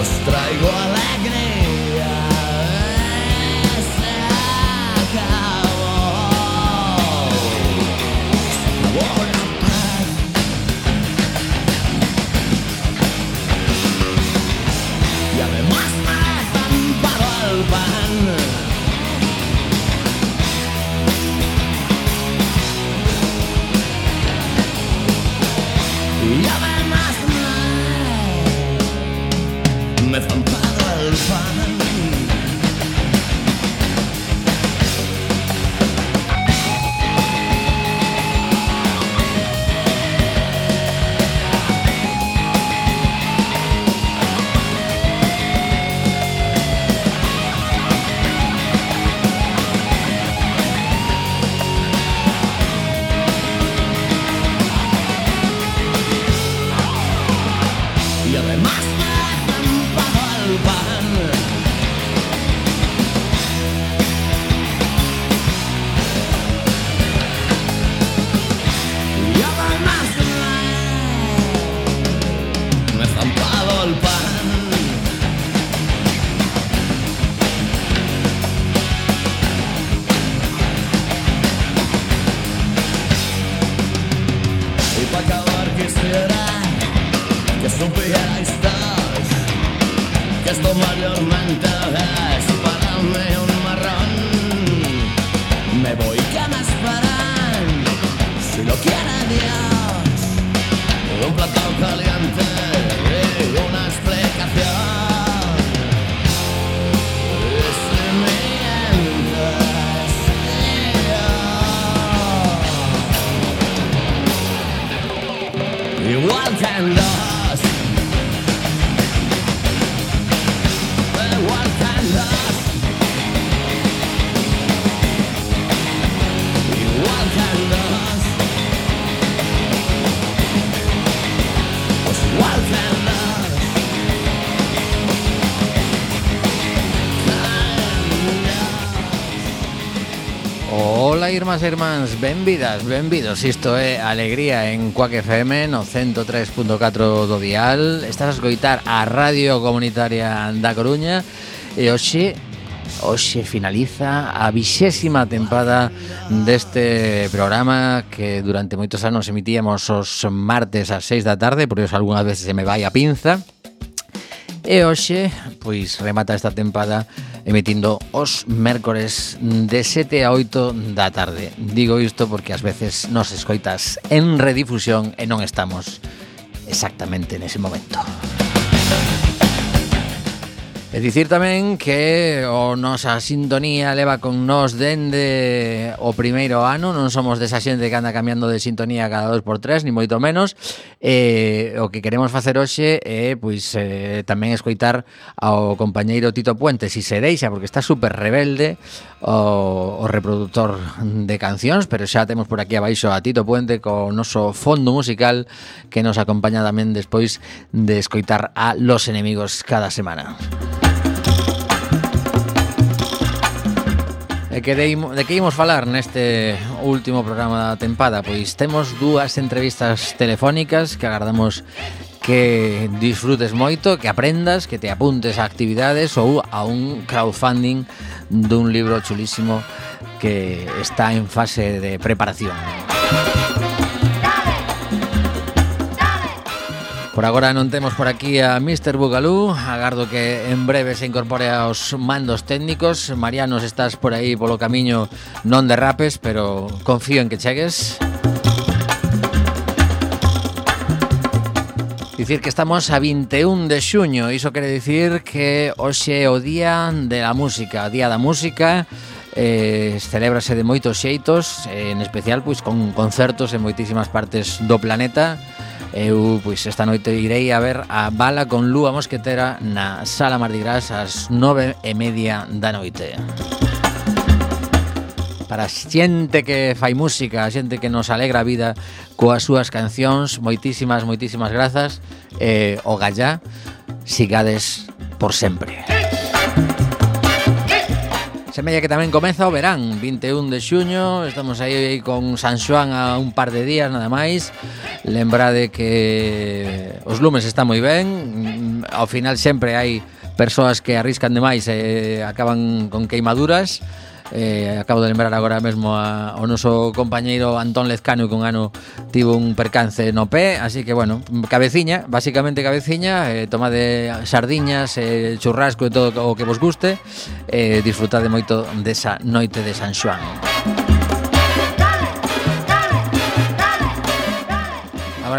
mostra igual alegria. irmás e irmáns, benvidas, benvidos. Isto é Alegría en Cuac FM no 103.4 do dial. Estás a escoitar a Radio Comunitaria da Coruña E hoxe, hoxe finaliza a vixésima tempada deste programa Que durante moitos anos emitíamos os martes ás 6 da tarde Por iso algunhas veces se me vai a pinza. E hoxe, pois remata esta tempada emitindo os mércores de 7 a 8 da tarde. Digo isto porque ás veces nos escoitas en redifusión e non estamos exactamente nese momento. Música E dicir tamén que o nosa sintonía leva con nos dende o primeiro ano. Non somos desa xente que anda cambiando de sintonía cada dos por tres, ni moito menos. Eh, O que queremos facer hoxe é pois, eh, tamén escoitar ao compañeiro Tito Puente Si se deixa, porque está super rebelde o, o reproductor de cancións, pero xa temos por aquí abaixo a Tito Puente co noso fondo musical que nos acompaña tamén despois de escoitar a Los Enemigos cada semana. E que de, de que imos falar neste último programa da tempada? Pois temos dúas entrevistas telefónicas que agardamos que disfrutes moito, que aprendas, que te apuntes a actividades ou a un crowdfunding dun libro chulísimo que está en fase de preparación. Por agora non temos por aquí a Mr. Bugalú Agardo que en breve se incorpore aos mandos técnicos Mariano, estás por aí polo camiño non derrapes Pero confío en que chegues Música Dicir que estamos a 21 de xuño, iso quere dicir que hoxe é o día da música, o día da música, eh, celébrase de moitos xeitos, en especial pois con concertos en moitísimas partes do planeta. Eu pois esta noite irei a ver a Bala con Lúa Mosquetera na Sala Mardi Gras ás nove e media da noite. Música para xente que fai música, a xente que nos alegra a vida coas súas cancións. Moitísimas, moitísimas grazas. Eh, o Gallá, sigades por sempre. Semella que tamén comeza o verán, 21 de xuño, estamos aí con San Xoán a un par de días nada máis. Lembrade que os lumes está moi ben, ao final sempre hai persoas que arriscan demais e acaban con queimaduras eh, acabo de lembrar agora mesmo a, o noso compañeiro Antón Lezcano que un ano tivo un percance no pé, así que bueno, cabeciña, basicamente cabeciña, eh, toma de sardiñas, eh, churrasco e todo o que vos guste, eh, disfrutade moito desa noite de San Xoán.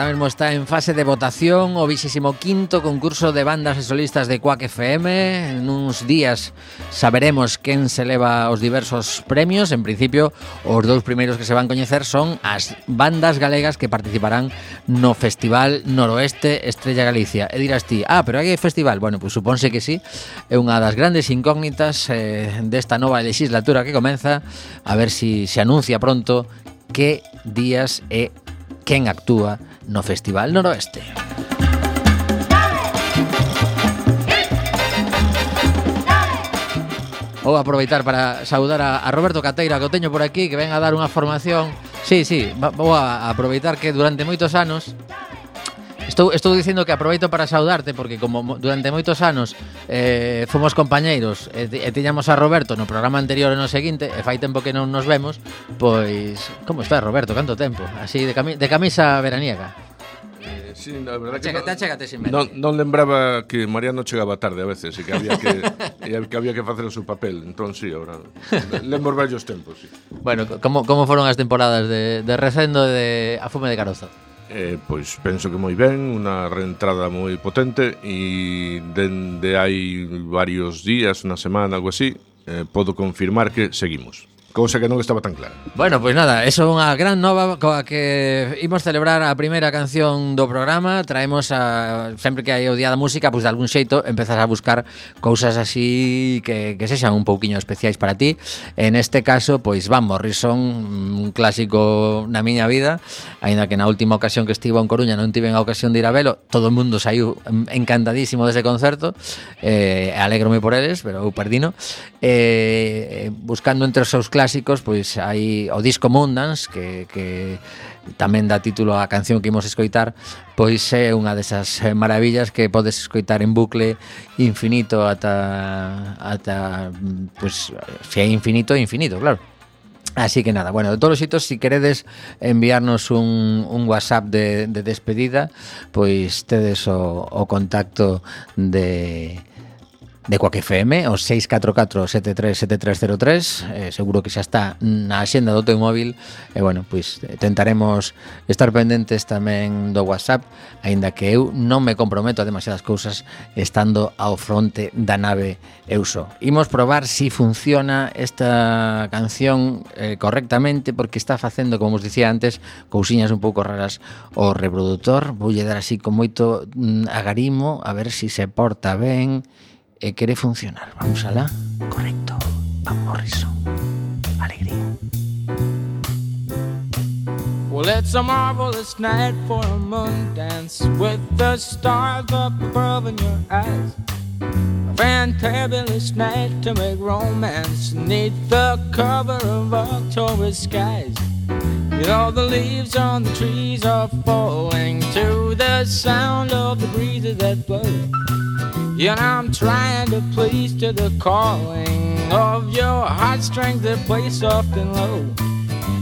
Ahora mismo está en fase de votación o vigésimo quinto concurso de bandas e solistas de Quack FM. En uns días saberemos quen se leva os diversos premios. En principio, os dous primeiros que se van coñecer son as bandas galegas que participarán no Festival Noroeste Estrella Galicia. E dirás ti, ah, pero hai festival? Bueno, pois pues, supónse que sí. É unha das grandes incógnitas eh, desta nova legislatura que comeza. A ver si se anuncia pronto que días e quen actúa no Festival Noroeste. Vou aproveitar para saudar a, a Roberto Cateira que o teño por aquí que ven a dar unha formación Sí, sí, vou a aproveitar que durante moitos anos Estou, estou dicindo que aproveito para saudarte porque como durante moitos anos eh, fomos compañeiros e, e tiñamos a Roberto no programa anterior e no seguinte e fai tempo que non nos vemos pois, como está Roberto, canto tempo? Así de, cami de camisa veraniega. Eh, Sí, la verdad que chégate, chégate sin non, non lembraba que Mariano chegaba tarde a veces e que había que, que, había que facer o seu papel. Entón sí, ahora lembro vellos tempos sí. Bueno, como, como foron as temporadas de, de Recendo e de A Fume de Carozo? Eh, pois penso que moi ben, unha reentrada moi potente e dende hai varios días, unha semana, algo así, eh, podo confirmar que seguimos. Cousa que non estaba tan clara. Bueno, pois pues nada, eso é unha gran nova coa que imos celebrar a primeira canción do programa. Traemos a sempre que hai o Día da Música, pois pues, de algún xeito empezas a buscar cousas así que que sexan un pouquiño especiais para ti. En este caso, pois pues, Van Morrison, un clásico na miña vida, aínda que na última ocasión que estivo en Coruña non tiven a ocasión de ir a velo, todo o mundo saiu encantadísimo dese concerto. Eh, alegrome por eles, pero eu perdino. Eh, buscando entre os seus clásicos clásicos, pois hai o disco Mundans que, que tamén dá título á canción que imos escoitar, pois é unha desas maravillas que podes escoitar en bucle infinito ata ata pois se é infinito, infinito, claro. Así que nada, bueno, de todos os xitos, si queredes enviarnos un, un WhatsApp de, de despedida, pois tedes o, o contacto de de Coac FM, o 644-737303, eh, seguro que xa está na xenda do teu móvil, e eh, bueno, pois eh, tentaremos estar pendentes tamén do WhatsApp, aínda que eu non me comprometo a demasiadas cousas estando ao fronte da nave Euso. Imos probar si funciona esta canción eh, correctamente, porque está facendo, como vos dicía antes, cousiñas un pouco raras o reproductor, voulle dar así con moito mm, agarimo, a ver si se porta ben, Eh, e quere funcionar. Vamos alá. Correcto. Van Morrison. Alegría. Well, it's a marvelous night for a moon dance with the stars up above in your eyes. A fantabulous night to make romance neath the cover of October skies. You know, the leaves on the trees are falling to the sound of the breezes that blow. And I'm trying to please to the calling of your heartstrings that play soft and low.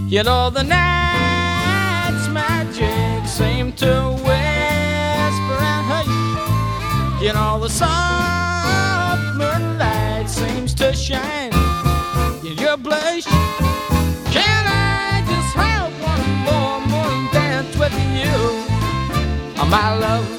You know, the night's magic seem to whisper and hush. You know, the soft moonlight seems to shine in your blush. Can I just have one more morning dance with you? Oh, my love,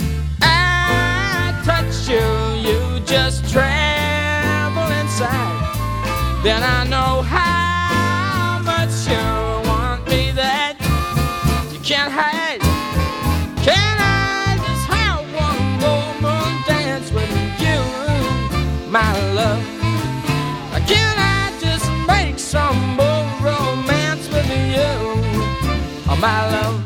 you, you just tremble inside. Then I know how much you want me that you can't hide. Can I just have one moment dance with you, my love? Can I just make some more romance with you, oh, my love?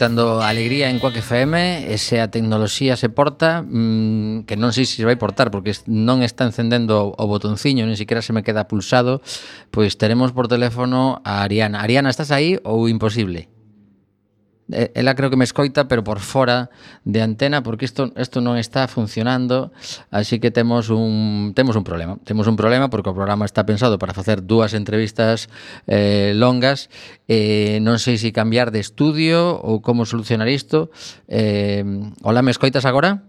escoitando Alegría en Quack FM e se a tecnoloxía se porta mmm, que non sei se vai portar porque non está encendendo o botonciño nin siquiera se me queda pulsado pois teremos por teléfono a Ariana Ariana, estás aí ou imposible? ela creo que me escoita, pero por fora de antena, porque isto, isto non está funcionando, así que temos un, temos un problema. Temos un problema porque o programa está pensado para facer dúas entrevistas eh, longas, eh, non sei se si cambiar de estudio ou como solucionar isto. Eh, hola, me escoitas agora?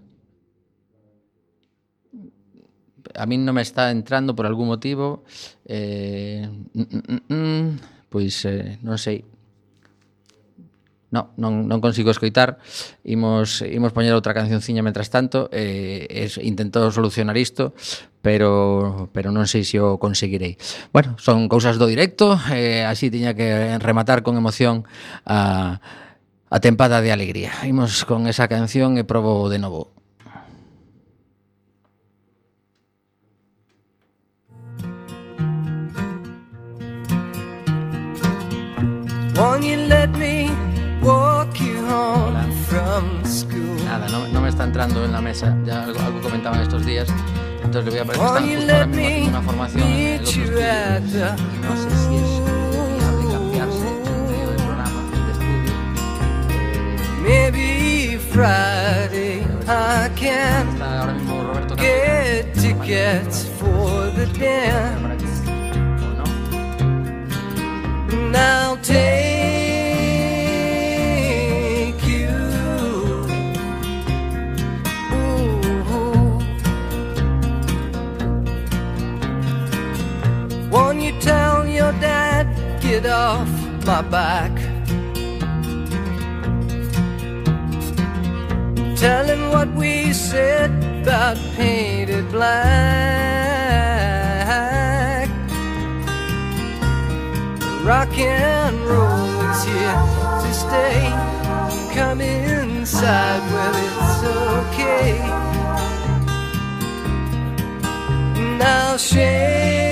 A min non me está entrando por algún motivo. Eh, mm, mm, mm, mm pois eh, non sei. No, non, non consigo escoitar. Imos, imos poñer outra cancionciña Mentras tanto. Eh, es, Intento solucionar isto Pero, pero non sei se o conseguirei. Bueno, son cousas do directo eh, Así tiña que rematar con emoción A, a tempada de alegría. Imos con esa canción e probo de novo. Won't you let me Nada, no, no me está entrando en la mesa. Ya algo, algo comentaban estos días. Entonces le voy a pedir Won't están justo ahora mismo haciendo una formación en el otro estudio. the No sé si es viable cambiarse en medio del programa de estudio. Maybe Friday I can está ahora mismo Roberto get tickets for the dance. Para que- ¿O no? And I'll take get off my back? Telling what we said that painted black. Rock and roll is here to stay. Come inside, well, it's okay. Now shake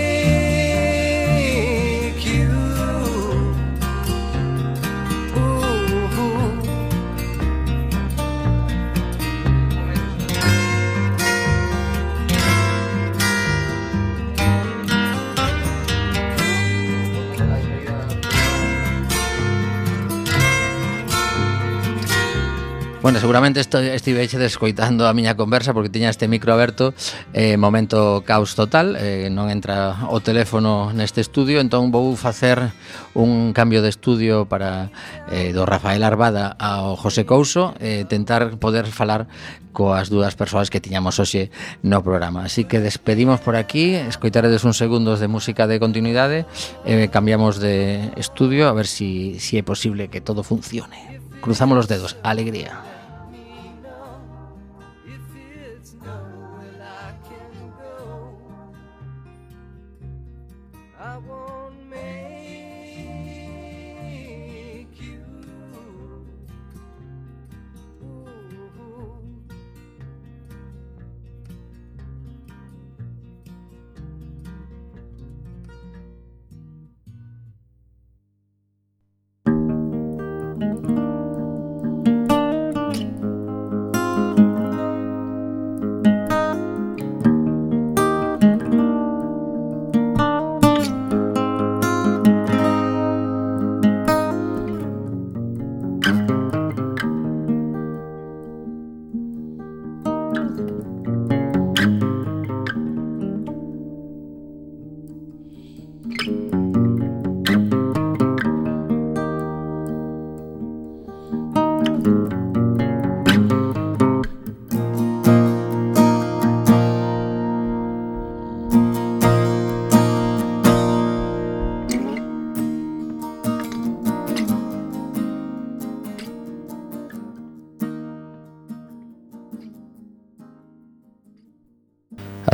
Bueno, seguramente esto, estiveixe descoitando a miña conversa porque tiña este micro aberto eh, momento caos total eh, non entra o teléfono neste estudio entón vou facer un cambio de estudio para eh, do Rafael Arbada ao José Couso eh, tentar poder falar coas dúas persoas que tiñamos hoxe no programa así que despedimos por aquí escoitaredes uns segundos de música de continuidade eh, cambiamos de estudio a ver si, si é posible que todo funcione cruzamos los dedos. Alegría.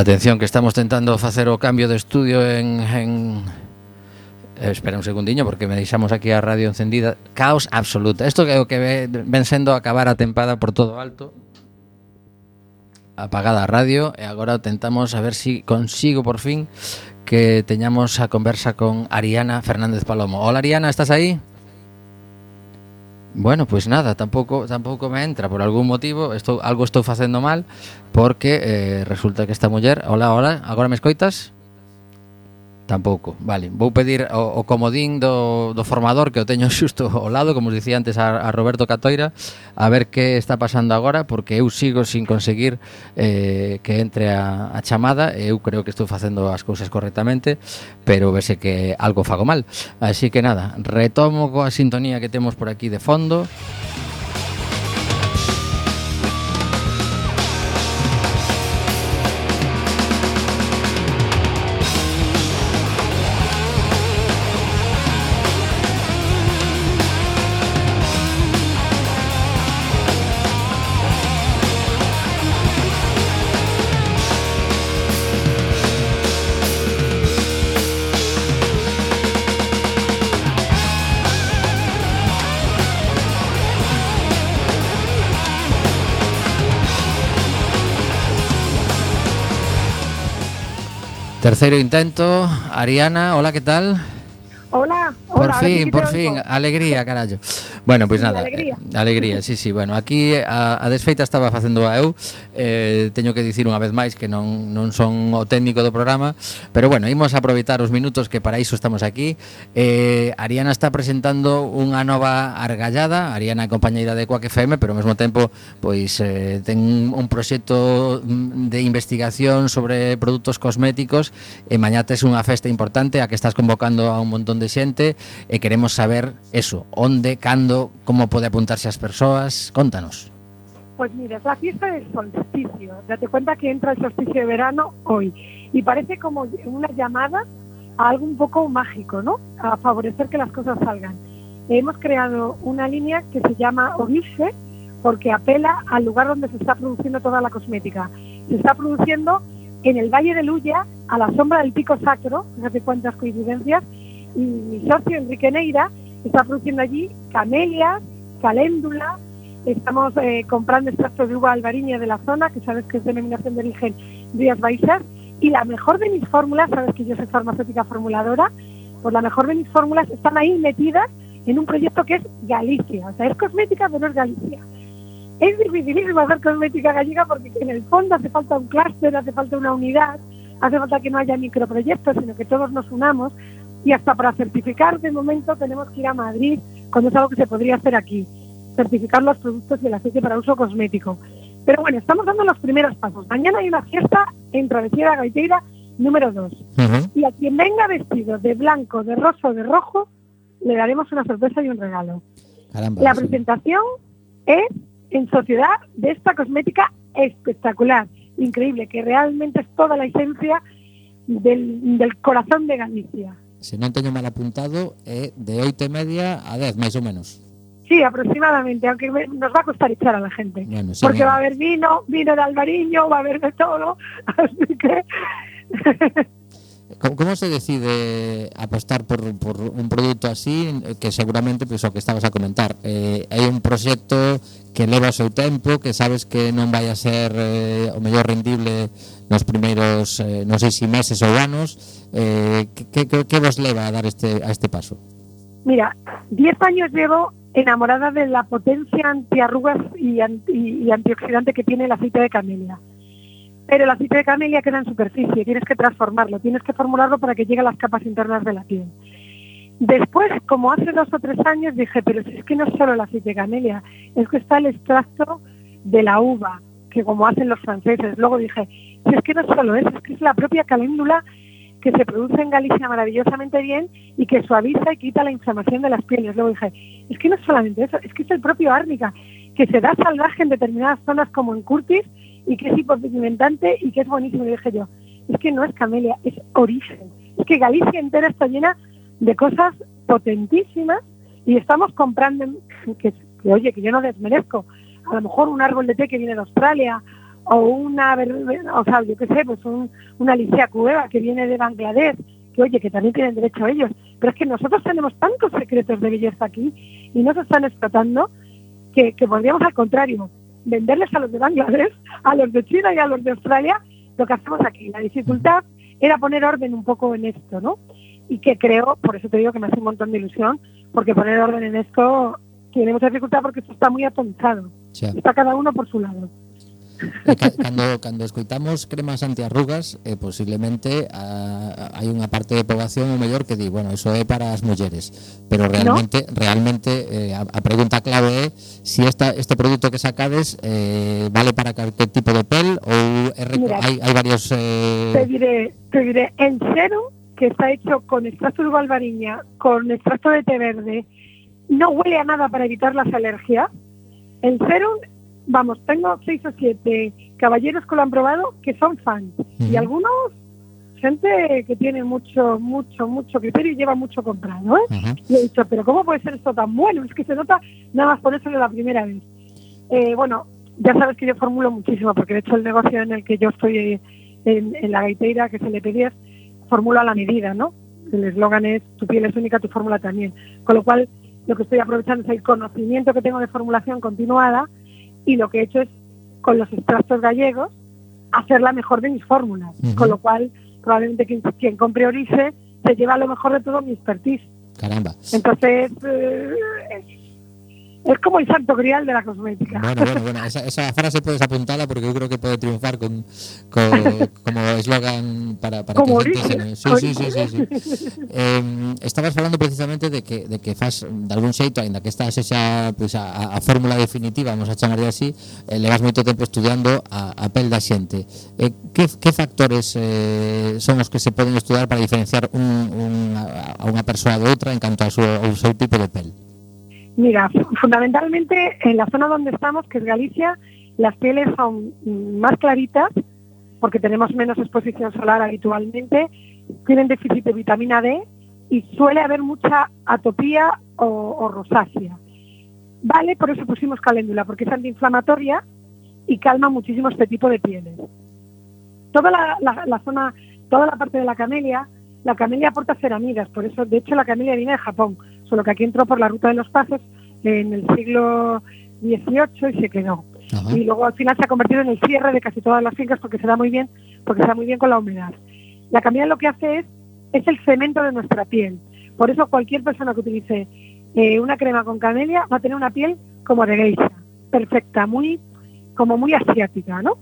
Atención, que estamos tentando facer o cambio de estudio en... en... Eh, espera un segundiño, porque me deixamos aquí a radio encendida. Caos absoluta. Isto que é o que ven sendo acabar a tempada por todo alto. Apagada a radio e agora tentamos a ver si consigo por fin que teñamos a conversa con Ariana Fernández Palomo. Hola Ariana, estás aí? Bueno, pois pues nada, tampouco tampouco me entra por algún motivo, estou algo estou facendo mal porque eh, resulta que esta muller, hola, hola, agora me escoitas? Tampouco, vale. Vou pedir o, o comodín do, do formador que o teño xusto ao lado, como os dicía antes a, a Roberto Catoira, a ver que está pasando agora, porque eu sigo sin conseguir eh, que entre a, a chamada, eu creo que estou facendo as cousas correctamente, pero vese que algo fago mal. Así que nada, retomo coa sintonía que temos por aquí de fondo. Tercero intento. Ariana, hola, ¿qué tal? Hola, hola. Por fin, por fin, alegría, carajo. Bueno, pois pues nada, alegría. Eh, alegría, sí, sí, bueno, aquí a, a desfeita estaba facendo a eu, eh, teño que dicir unha vez máis que non, non son o técnico do programa, pero bueno, imos aproveitar os minutos que para iso estamos aquí. Eh, Ariana está presentando unha nova argallada, Ariana é compañeira de Coac FM, pero ao mesmo tempo pois eh, ten un proxecto mm, de investigación sobre produtos cosméticos e mañá tes unha festa importante a que estás convocando a un montón de xente e queremos saber eso, onde, cando como pode apuntarse as persoas, contanos. Pues mira, es la fiesta del solsticio. Date cuenta que entra el solsticio de verano hoy. Y parece como una llamada a algo un poco mágico, ¿no? A favorecer que las cosas salgan. Hemos creado una línea que se llama Orife porque apela al lugar donde se está produciendo toda la cosmética. se está produciendo en el Valle de Luya, a la sombra del Pico Sacro, fíjate cuántas coincidencias, y mi socio Enrique Neira está produciendo allí camelias, caléndula, estamos eh, comprando extractos de uva albariña de la zona, que sabes que es denominación de origen Rías Baixas, y la mejor de mis fórmulas, sabes que yo soy farmacéutica formuladora, pues la mejor de mis fórmulas están ahí metidas en un proyecto que es Galicia, o sea, es cosmética, pero es Galicia. Es dificilísimo hacer cosmética gallega porque en el fondo hace falta un clúster, hace falta una unidad, hace falta que no haya microproyectos, sino que todos nos unamos y hasta para certificar de momento tenemos que ir a Madrid cuando es algo que se podría hacer aquí, certificar los productos y el aceite para uso cosmético. Pero bueno, estamos dando los primeros pasos. Mañana hay una fiesta en Travesía de Gaiteira número 2. Ujú. Y a quien venga vestido de blanco, de rosa o de rojo, le daremos una sorpresa y un regalo. Caramba. La sí. presentación es en sociedad de esta cosmética espectacular, increíble, que realmente es toda la esencia del, del corazón de Galicia. se non teño mal apuntado, é de oito e media a dez, máis ou menos. Sí, aproximadamente, aunque nos va a costar echar a la gente. Bueno, sí, porque no. va a haber vino, vino de Albariño, va a haber de todo, así que... ¿Cómo, ¿Cómo se decide apostar por, por un producto así que seguramente, pois pues, o que estabas a comentar, eh, hai un proxecto que leva o seu tempo, que sabes que non vai a ser eh, o mellor rendible nos primeiros eh, non sei se meses ou anos eh, que, que, que vos leva a dar este a este paso? Mira, 10 años llevo enamorada de la potencia antiarrugas y, y antioxidante que tiene el aceite de camelia. Pero el aceite de camelia queda en superficie, tienes que transformarlo, tienes que formularlo para que llegue a las capas internas de la piel. Después, como hace dos o tres años, dije, pero si es que no es solo el aceite de camelia, es que está el extracto de la uva, que como hacen los franceses. Luego dije, si es que no es solo eso, es que es la propia caléndula que se produce en Galicia maravillosamente bien y que suaviza y quita la inflamación de las pieles. Luego dije, es que no es solamente eso, es que es el propio árnica, que se da salvaje en determinadas zonas como en Curtis y que es hipopigmentante y que es buenísimo. Y dije yo, es que no es camelia, es origen. Es que Galicia entera está llena de cosas potentísimas y estamos comprando, que, oye, que yo no desmerezco, a lo mejor un árbol de té que viene de Australia o una, o sea, yo qué sé, pues un, una licea cueva que viene de Bangladesh, que oye, que también tienen derecho a ellos. Pero es que nosotros tenemos tantos secretos de belleza aquí y no se están explotando que, que podríamos al contrario venderles a los de Bangladesh, a los de China y a los de Australia lo que hacemos aquí. La dificultad era poner orden un poco en esto, ¿no? Y que creo, por eso te digo que me hace un montón de ilusión, porque poner orden en esto tiene mucha dificultad porque esto está muy atomizado. Xa. Está cada uno por su lado. E ca- cando cando escoitamos cremas antiarrugas, eh, posiblemente a, hai unha parte de poboación o mellor que di, bueno, eso é para as mulleres, pero realmente realmente eh, a, a pregunta clave é si esta este produto que sacades eh, vale para calquer tipo de pel ou é Mira, hai, hai varios Te eh, diré, te diré, el serum que está hecho con extracto de albariña, con extracto de té verde, no huele a nada para evitar las alergias. El serum, vamos, tengo seis o siete caballeros que lo han probado que son fans. Y algunos, gente que tiene mucho, mucho, mucho criterio y lleva mucho comprado, ¿eh? Y he dicho, pero ¿cómo puede ser esto tan bueno? Es que se nota nada más ponérselo la primera vez. Eh, bueno, ya sabes que yo formulo muchísimo, porque de hecho el negocio en el que yo estoy eh, en, en la gaiteira, que se le pedía, formulo a la medida, ¿no? El eslogan es, tu piel es única, tu fórmula también. Con lo cual, lo que estoy aprovechando es el conocimiento que tengo de formulación continuada y lo que he hecho es, con los extractos gallegos, hacer la mejor de mis fórmulas. Con lo cual, probablemente quien, quien compre Orice se lleva lo mejor de todo mi expertise. caramba. Entonces, eh, Es como el santo grial de la cosmética. Bueno, bueno, bueno. Esa, esa frase puedes apuntarla porque yo creo que puede triunfar con, con como eslogan para, para como que gente se... Sí, sí, sí. sí, sí. eh, estabas falando precisamente de que, de que faz de algún xeito, ainda que estás esa, pues, a, a fórmula definitiva, vamos a chamarlle así, eh, levas moito tempo estudiando a, a pel da xente. Eh, que, que factores eh, son os que se poden estudar para diferenciar un, un, a, a unha persoa de outra en canto ao seu, ao seu tipo de pel? Mira, fu- fundamentalmente en la zona donde estamos, que es Galicia, las pieles son más claritas porque tenemos menos exposición solar habitualmente, tienen déficit de vitamina D y suele haber mucha atopía o, rosácea. Vale, por eso pusimos caléndula, porque es antiinflamatoria y calma muchísimo este tipo de pieles. toda la, la- la zona, toda la parte de la camelia, la camelia aporta ceramidas, por eso, de hecho, la camelia viene de Japón, solo que aquí entró por la ruta de los pasos en el siglo XVIII y se quedó. Ajá. Y luego al final se ha convertido en el cierre de casi todas las fincas porque se da muy bien, porque se da muy bien con la humedad. La camelia lo que hace es, es el cemento de nuestra piel. Por eso cualquier persona que utilice eh, una crema con camelia va a tener una piel como de geisha, perfecta, muy, como muy asiática, ¿no?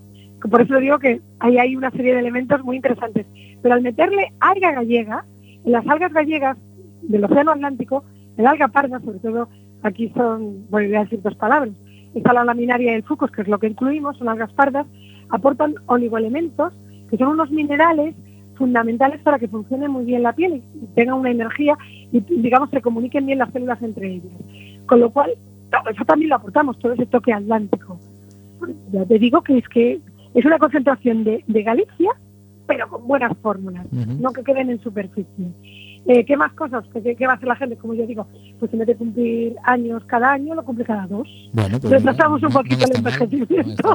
Por eso digo que ahí hay una serie de elementos muy interesantes. Pero al meterle alga gallega, las algas gallegas del Océano Atlántico, el alga parda, sobre todo, aquí son, voy a decir dos palabras, está la laminaria y el fucus, que es lo que incluimos, son algas pardas, aportan oligoelementos, que son unos minerales fundamentales para que funcione muy bien la piel y tenga una energía y, digamos, se comuniquen bien las células entre ellas. Con lo cual, eso también lo aportamos, todo ese toque atlántico. Ya te digo que es que es una concentración de, de Galicia, pero con buenas fórmulas, no que queden en superficie. Eh, ¿Qué más cosas? ¿Qué, qué- va a hacer la gente? Como yo digo, pues en vez de cumplir años cada año, lo cumple cada dos. Bueno, pues Retrasamos un poquito non el envejecimiento.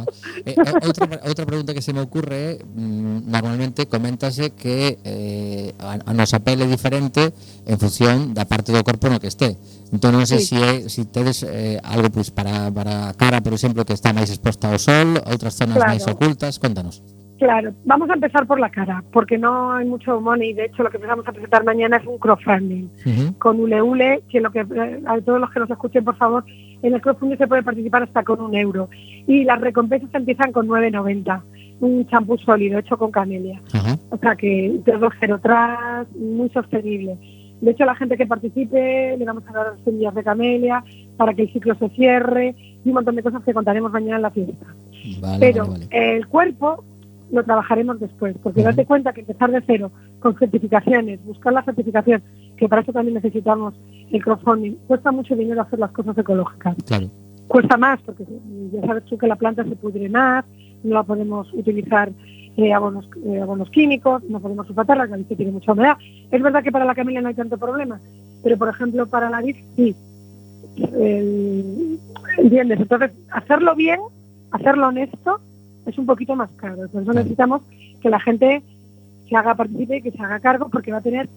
Eh, eh, outra, outra pregunta que se me ocurre mm, normalmente coméntase que eh, a, a nosa pele é diferente en función da parte do corpo no que este. Entón non sei Sí. se é, si tedes eh, algo pois para, para a cara, por exemplo, que está máis exposta ao sol, outras zonas Claro. máis ocultas, contanos. Claro, vamos a empezar por la cara, porque no hay mucho money. De hecho, lo que empezamos a presentar mañana es un crowdfunding con Uleule, que lo que eh, a todos los que nos escuchen, por favor, en el crowdfunding se puede participar hasta con un euro. Y las recompensas empiezan con 9,90. Un champú sólido hecho con camelia. O sea que todo cero tras, muy sostenible. De hecho, la gente que participe le vamos a dar semillas de camelia para que el ciclo se cierre y un montón de cosas que contaremos mañana en la fiesta. Vale, Pero vale, vale. el cuerpo lo trabajaremos después, porque date cuenta que empezar de cero con certificaciones, buscar la certificación, que para eso también necesitamos el crowdfunding, cuesta mucho dinero hacer las cosas ecológicas. Claro. Cuesta más, porque ya sabes tú que la planta se pudre más, no la podemos utilizar eh, abonos, eh, abonos químicos, no podemos sulfatarla, que a veces tiene mucha humedad. Es verdad que para la camelia no hay tanto problema, pero por ejemplo para la vid sí. El- ¿Entiendes? Entonces, hacerlo bien, hacerlo honesto, es un poquito más caro. Por eso necesitamos que la gente se haga participe y que se haga cargo, porque va a tener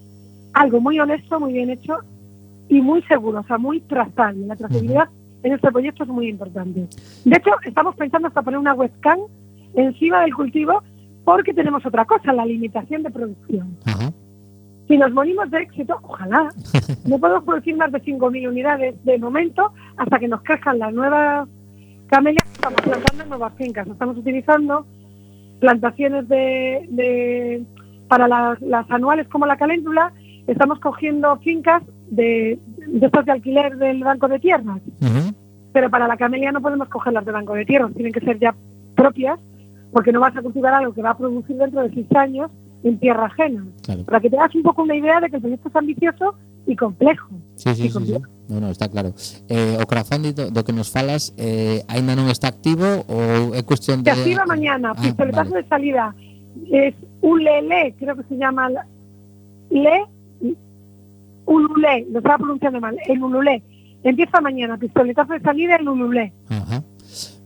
algo muy honesto, muy bien hecho y muy seguro, o sea, muy trazable. La trazabilidad en este proyecto es muy importante. De hecho, estamos pensando hasta poner una webcam encima del cultivo porque tenemos otra cosa, la limitación de producción. Ajá. Si nos morimos de éxito, ojalá, no podemos producir más de 5.000 unidades de momento hasta que nos crezcan las nuevas camelias que estamos plantando nuevas fincas. Estamos utilizando plantaciones de, de- para las, las anuales como la caléndula, estamos cogiendo fincas de, de estas de alquiler del Banco de Tierras, pero para la camelia no podemos cogerlas del Banco de Tierras, tienen que ser ya propias, porque no vas a cultivar algo que va a producir dentro de seis años en tierra ajena. Claro. Para que te hagas un poco una idea de que el proyecto es ambicioso y complejo. Sí, sí, y sí. No, no, está claro. Eh, o crowdfunding do, do que nos falas eh, aínda non está activo ou é cuestión Se de... activa mañana, Ah, pistoletazo vale. de salida. Es Ulele, creo que se llama la- Le, Ulule, lo estaba pronunciando mal, el Ulule. Empieza mañana, pistoletazo de salida el Ulule. Ajá.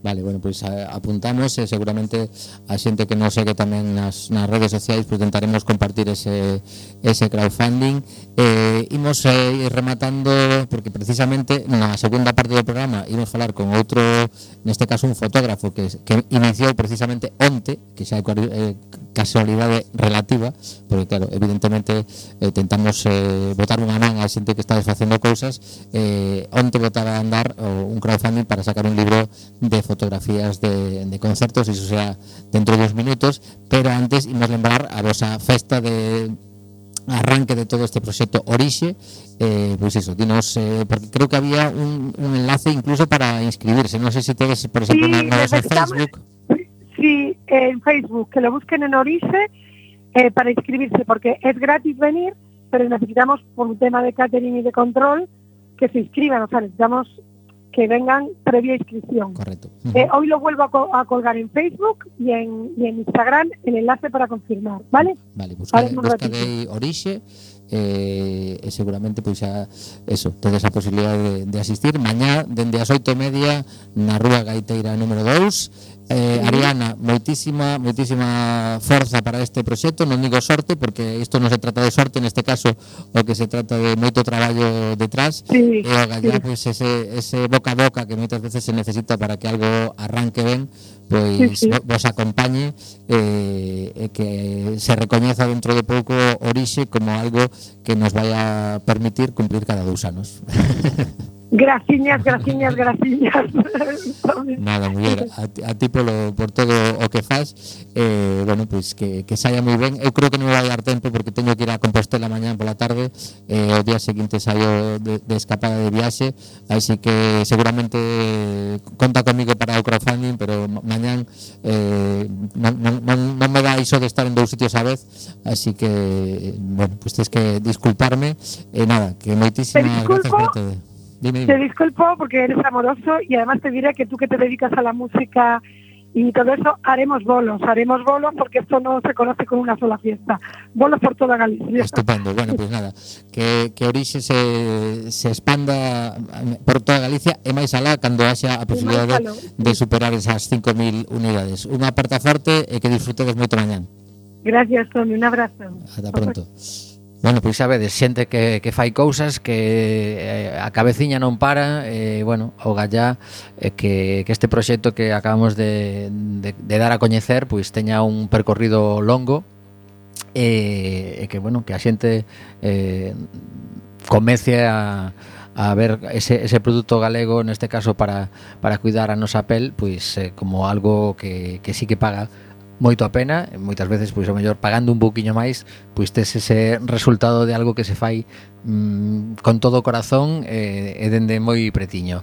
Vale, bueno, pues, apuntamos e seguramente a xente que nos segue tamén nas, nas redes sociais tentaremos compartir ese, ese crowdfunding. Eh, imos eh, rematando porque precisamente na segunda parte do programa imos falar con outro neste caso un fotógrafo que, que precisamente onte que xa é eh, relativa porque claro, evidentemente eh, tentamos eh, botar unha man a xente que está facendo cousas eh, onte botaba a andar un crowdfunding para sacar un libro de fotografías de, de concertos, iso sea dentro de uns minutos, pero antes imos lembrar a vosa festa de arranque de todo este proxecto Orixe. Eh, pois iso, dinos eh, porque creo que había un, un enlace incluso para inscribirse. Non sei se tedes, por exemplo, Sí, na, na vosa necesitamos- Facebook. Sí, en Facebook, que lo busquen en Orice eh, para inscribirse, porque es gratis venir, pero necesitamos, por un tema de catering y de control, que se inscriban. O sea, necesitamos que vengan previa inscripción. Correcto. Uh -huh. eh, hoy lo vuelvo a, co a, colgar en Facebook y en, y en Instagram el enlace para confirmar, ¿vale? Vale, buscaré, buscaré eh, Orixe eh, e seguramente pois a, eso, tedes a posibilidade de, de asistir mañá dende as oito e media na Rúa Gaiteira número 2 Eh, Ariana, moitísima, moitísima forza para este proxecto Non digo sorte, porque isto non se trata de sorte Neste caso, o que se trata de moito traballo detrás sí, E o gallar, sí. pois, ese, ese boca a boca que moitas veces se necesita Para que algo arranque ben Pois sí, sí. vos acompañe eh, E que se recoñeza dentro de pouco Orixe como algo que nos vai a permitir cumplir cada dous anos Graciñas, graciñas, graciñas. Nada, muller, a, a ti polo, por todo o que faz, eh, bueno, pois pues, que, que saia moi ben. Eu creo que non vai dar tempo porque teño que ir a Compostela mañá pola tarde, eh, o día seguinte saio de, de escapada de viaxe, así que seguramente eh, conta comigo para o crowdfunding, pero mañán eh, non, non, non me dá iso de estar en dous sitios a vez, así que, bueno, pois pues, tens que disculparme, e eh, nada, que moitísimas gracias por todo. Dime, dime. Te disculpo porque eres amoroso y además te diré que tú que te dedicas a la música y todo eso, haremos bolos, haremos bolos porque esto no se conoce con una sola fiesta. Bolos por toda Galicia. Estupendo, bueno, pues nada, que, que Orixe se, se expanda por toda Galicia e máis alá cando haxa a posibilidade de superar esas 5.000 unidades. Unha aperta forte e que disfrutedes moito mañán. Gracias, Tony, un abrazo. Ata pronto. Perfecto. Bueno, pois xa vedes, xente que, que fai cousas que eh, a cabeciña non para e, eh, bueno, o gallá eh, que, que este proxecto que acabamos de, de, de dar a coñecer pois teña un percorrido longo e, e que, bueno, que a xente eh, comece a, a ver ese, ese produto galego, neste caso para, para cuidar a nosa pel, pois eh, como algo que, que sí que paga moito a pena e moitas veces pois ao mellor pagando un pouquiño máis pois tes ese resultado de algo que se fai mm, con todo o corazón e, e dende moi pretiño.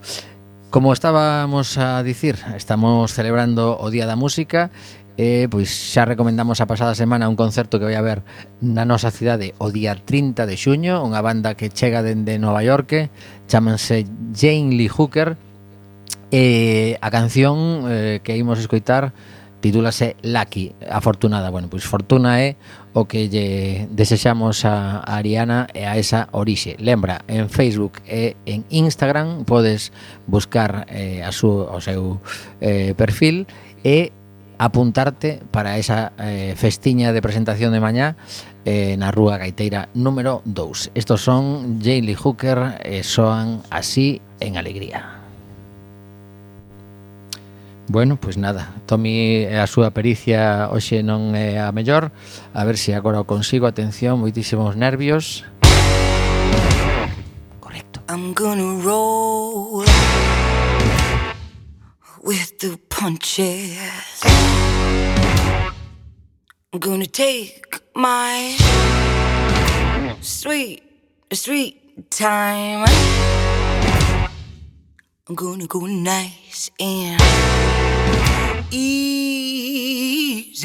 Como estábamos a dicir, estamos celebrando o Día da Música e pois xa recomendamos a pasada semana un concerto que vai haber na nosa cidade o día 30 de xuño, unha banda que chega dende Nova York, chámanse Jane Lee Hooker e a canción eh, que imos escoitar titúlase Lucky, afortunada. Bueno, pois fortuna é o que lle desexamos a, a Ariana e a esa orixe. Lembra, en Facebook e en Instagram podes buscar eh, a su, o seu eh, perfil e apuntarte para esa eh, festiña de presentación de mañá eh, na Rúa Gaiteira número 2. Estos son Jaylee Hooker e eh, soan así en alegría. Bueno, pois nada, Tomi eh, a súa pericia hoxe non é a mellor. A ver se agora o consigo, atención, moitísimos nervios. Correcto. I'm gonna roll With the punches. I'm gonna take my Sweet, sweet time. I'm gonna go nice and easy.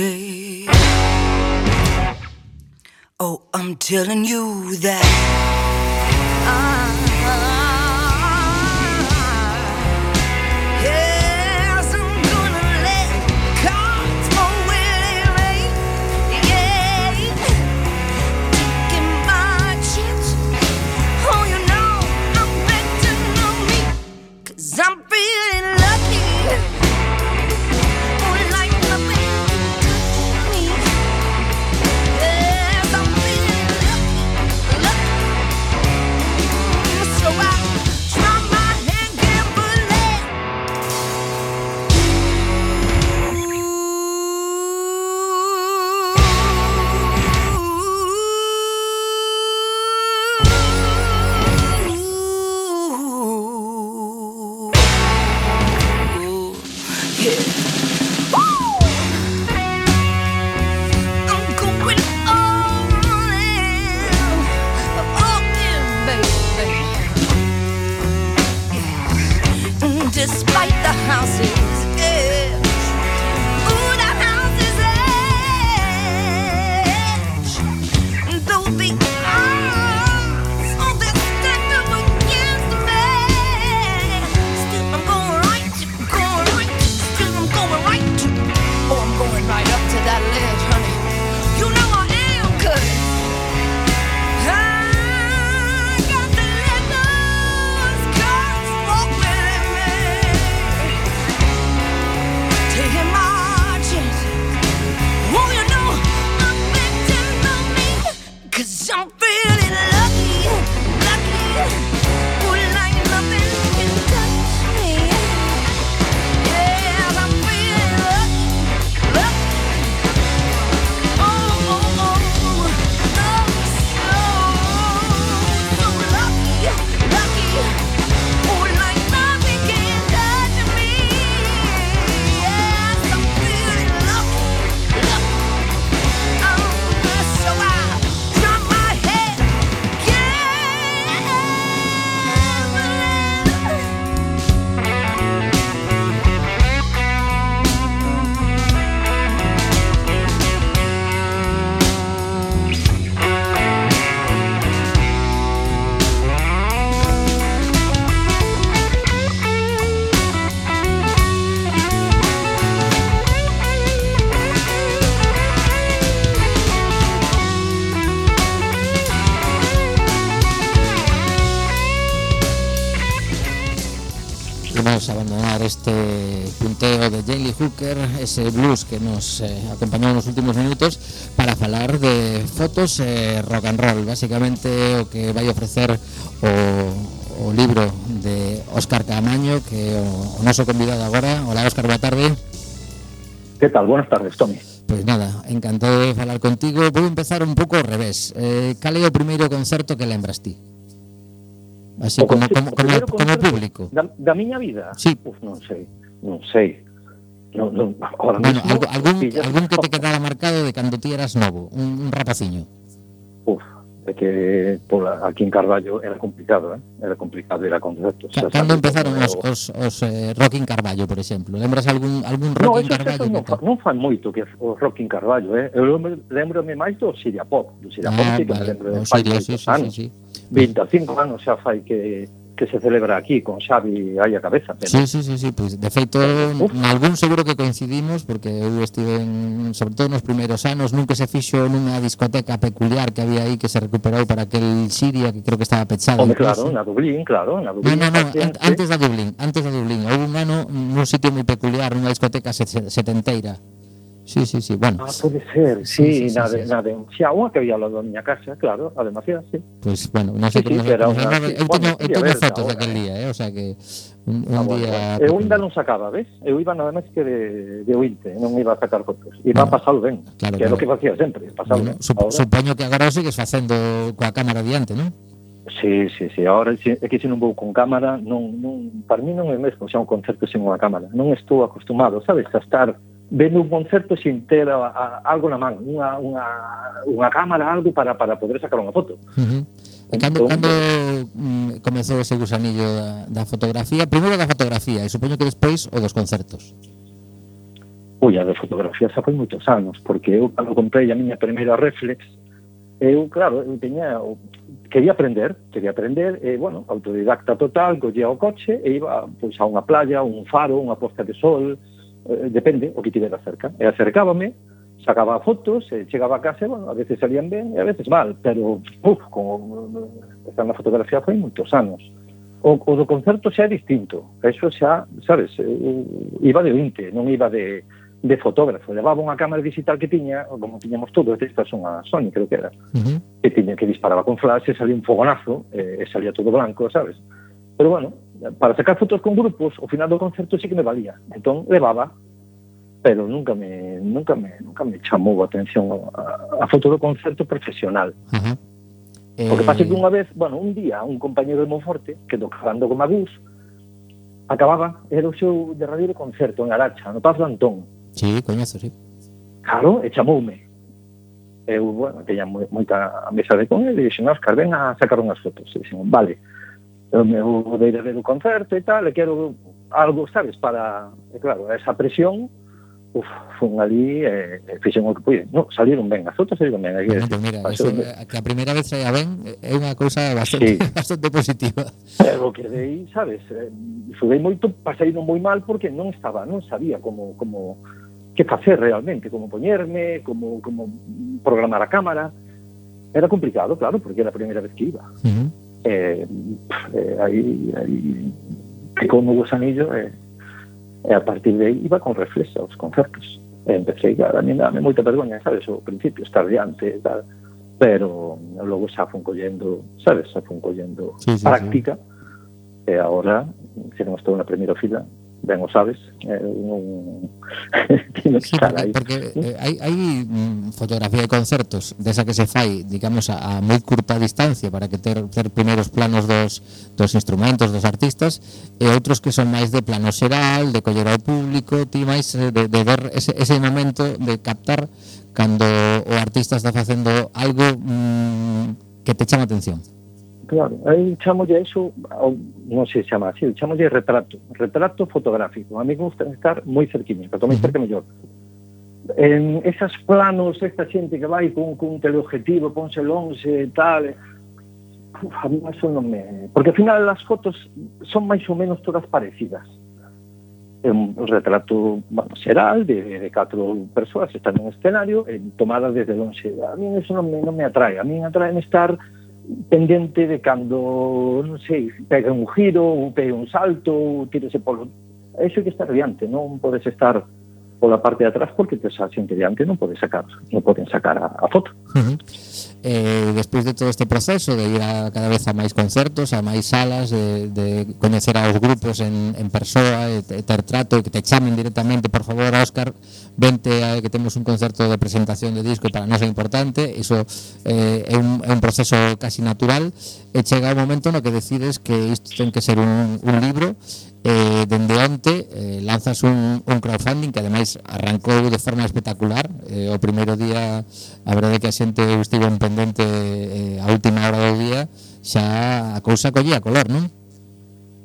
Oh, I'm telling you that. Yes, Walker, ese blues que nos eh, acompañou nos últimos minutos para falar de fotos eh, rock and roll, basicamente o que vai ofrecer o, o libro de Óscar Camaño, que o, o noso convidado agora. Hola Óscar, boa tarde. Que tal? Buenas tardes, Tommy. Pois nada, encantado de falar contigo. Vou empezar un pouco ao revés. Eh, cal é o primeiro concerto que lembras ti? Así o como, concerto, como, como, como público. Da, da miña vida? Sí. Uf, non sei, non sei non, non, ahora bueno, mismo, algún, pillas, algún que te quedara marcado de cando ti eras novo, un, un rapaciño. Uf, de que por aquí en Carballo era complicado, eh? era complicado ir a concertos. Cando empezaron os, os, os eh, Rock in Carballo, por exemplo? Lembras algún, algún Rock no, in Carballo? Non, fa, non fan moito que o Rock in Carballo, eh? eu lembro- lembrome máis do Siria Pop, do Siria ah, Pop, ah, sí, que vale. me lembro de oh, fai sí, sí, sí, sí, sí. 25 anos xa fai que que se celebra aquí con Xavi aí a cabeza. Pero... Sí, sí, sí, sí, pois de feito Uf. algún seguro que coincidimos porque eu estive en, sobre todo nos primeiros anos nunca se fixo nunha discoteca peculiar que había aí que se recuperou para aquel Siria que creo que estaba pechado. Home, claro, na Dublín, claro, na Dublín. No, no, no, an antes da Dublín, antes da Dublín. Houve un ano nun sitio moi peculiar, nunha discoteca setenteira. Sí, sí, sí, bueno. Ah, puede ser, sí, sí, sí, na, sí na, de, na, de, que había lado da miña casa, claro, a demasiada, sí. Pois, pues, bueno, non sei como... Era una, eu teño, eu teño fotos daquel día, eh, o sea que un, un ah, bueno, día... Eu ainda non sacaba, ves? Eu iba nada máis que de, de ointe, ¿eh? non iba a sacar fotos. Iba bueno, a pasalo ben, claro, que claro. é o que facía sempre, pasalo bueno, ben. ¿eh? Sup ahora. Supoño que agora o sigues facendo coa cámara diante, non? Sí, sí, sí, ahora é que se non vou con cámara, non, non, para mí non é mesmo xa un concerto sen unha cámara. Non estou acostumado, sabes, a estar vendo un concerto sin ter a, a, algo na man, unha, unha, unha cámara, algo para, para poder sacar unha foto. Uh -huh. Cando, entón, cando mm, comezou ese gusanillo da, da fotografía? Primeiro da fotografía e supoño que despois o dos concertos. Ui, a de fotografía xa foi moitos anos, porque eu cando comprei a miña primeira reflex, eu, claro, eu teña, quería aprender, quería aprender, e, bueno, autodidacta total, collía o coche e iba pois, a unha playa, un faro, unha posta de sol, eh, depende o que tivera cerca. E acercábame, sacaba fotos, e chegaba a casa, bueno, a veces salían ben e a veces mal, pero, uf, como estar na fotografía foi moitos anos. O, o do concerto xa é distinto. Eso xa, sabes, eh, iba de 20, non iba de, de fotógrafo. Levaba unha cámara digital que tiña, como tiñamos todos, esta son a Sony, creo que era, uh -huh. que tiña que disparaba con flash, e salía un fogonazo, e, e salía todo blanco, sabes? Pero bueno, para sacar fotos con grupos, ao final do concerto sí que me valía. Entón levaba, pero nunca me nunca me nunca me chamou a atención a, a foto do concerto profesional. Uh -huh. Eh... O que pasa que unha vez, bueno, un día, un compañeiro de Monforte, que tocando con Magus, acababa, era o seu de radio de concerto en Aracha, no Paz do Antón. Sí, coñezo, sí. Claro, e chamoume. Eu, bueno, teña moi, moita amizade con ele, e dixen, Óscar, ven a sacar unhas fotos. E dixen, vale eu me vou de ver o concerto e tal, e quero algo, sabes, para, e claro, esa presión, uf, fun ali e, e fixen o que pude. No, saliron ben, as outras saliron ben. Aquí, pues mira, pasou, ben. Eh, que a primeira vez saia ben eh, é unha cousa bastante, sí. bastante positiva. que quedei, sabes, eh, sudei moito, pasei non moi mal porque non estaba, non sabía como, como que facer realmente, como poñerme, como, como programar a cámara. Era complicado, claro, porque era a primeira vez que iba. Uh -huh. Eh eh, eh, eh, aí, aí picou no gusanillo e, eh, e a partir de aí iba con reflexa aos concertos e empecé a, a mí dame moita vergoña sabes, ao principio, estar diante e tal. Pero logo xa fun collendo sabes, xa fun collendo sí, sí, práctica. sí. Eh, e agora se non estou na primeira fila ben o sabes, eh, non tino que estar aí. Porque, porque eh, hai, hai mm, fotografía de concertos desa que se fai, digamos, a, a moi curta distancia para que ter, ter primeiros planos dos, dos instrumentos, dos artistas, e outros que son máis de plano xeral, de coller ao público, ti máis eh, de, de ver ese, ese momento de captar cando o artista está facendo algo mm, que te chama atención. Claro, aí chamolle eso, non sei se chama así, chamolle retrato, retrato fotográfico. A mí me gusta estar moi cerquiña, para tomar cerca mellor. En esas planos, esta xente que vai con, con un teleobjetivo, ponse longe e tal, eh, uf, a mí eso non me... Porque ao final as fotos son máis ou menos todas parecidas. É un retrato bueno, xeral de, de catro persoas están en un escenario e tomada desde longe. A mí eso non me, non me atrae. A mí me atrae estar pendente de cando, non sei, pega un giro, ou pega un salto, ou tírese polo... Eso hai que estar diante, non podes estar pola parte de atrás porque tes a xente diante non pode sacar non poden sacar a, a foto. Uh -huh. eh, Despois de todo este proceso de ir a cada vez a máis concertos a máis salas de, de coñecer aos grupos en, en persoa e te, ter trato e que te chamen directamente por favor Óscar vente a, que temos un concerto de presentación de disco para nós é importante. Iso eh, é, un, é un proceso casi natural. Eh, e chega o momento no que decides que isto ten que ser un, un libro eh, dende onte eh, lanzas un, un crowdfunding que ademais arrancou de forma espectacular eh, o primeiro día a verdade que a xente estivo en pendente eh, a última hora do día xa a cousa collía color, non?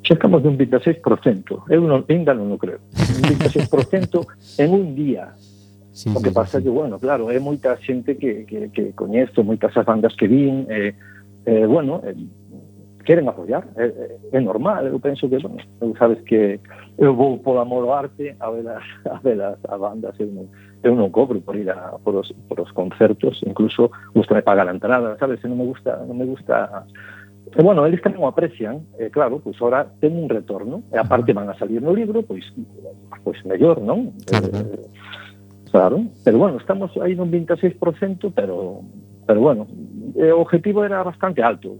Xa estamos dun 26%, eu non, ainda non o creo un 26% en un día Sí, o que pasa sí. que, bueno, claro, é moita xente que, que, que coñezo, moitas as bandas que vin, eh, eh, bueno, eh, queren apoiar, é, é normal, eu penso que, bueno, eu sabes que eu vou por amor ao arte a ver as, a, ver as, a bandas, eu non, eu non cobro por ir a, por, os, por os concertos, incluso gusta me pagar a entrada, sabes, se non me gusta, non me gusta E, bueno, eles tamén o aprecian, e, claro, pois ora ten un retorno, e aparte van a salir no libro, pois, pois mellor, non? Claro. Eh, claro. Pero, bueno, estamos aí nun 26%, pero, pero bueno, eh, o objetivo era bastante alto,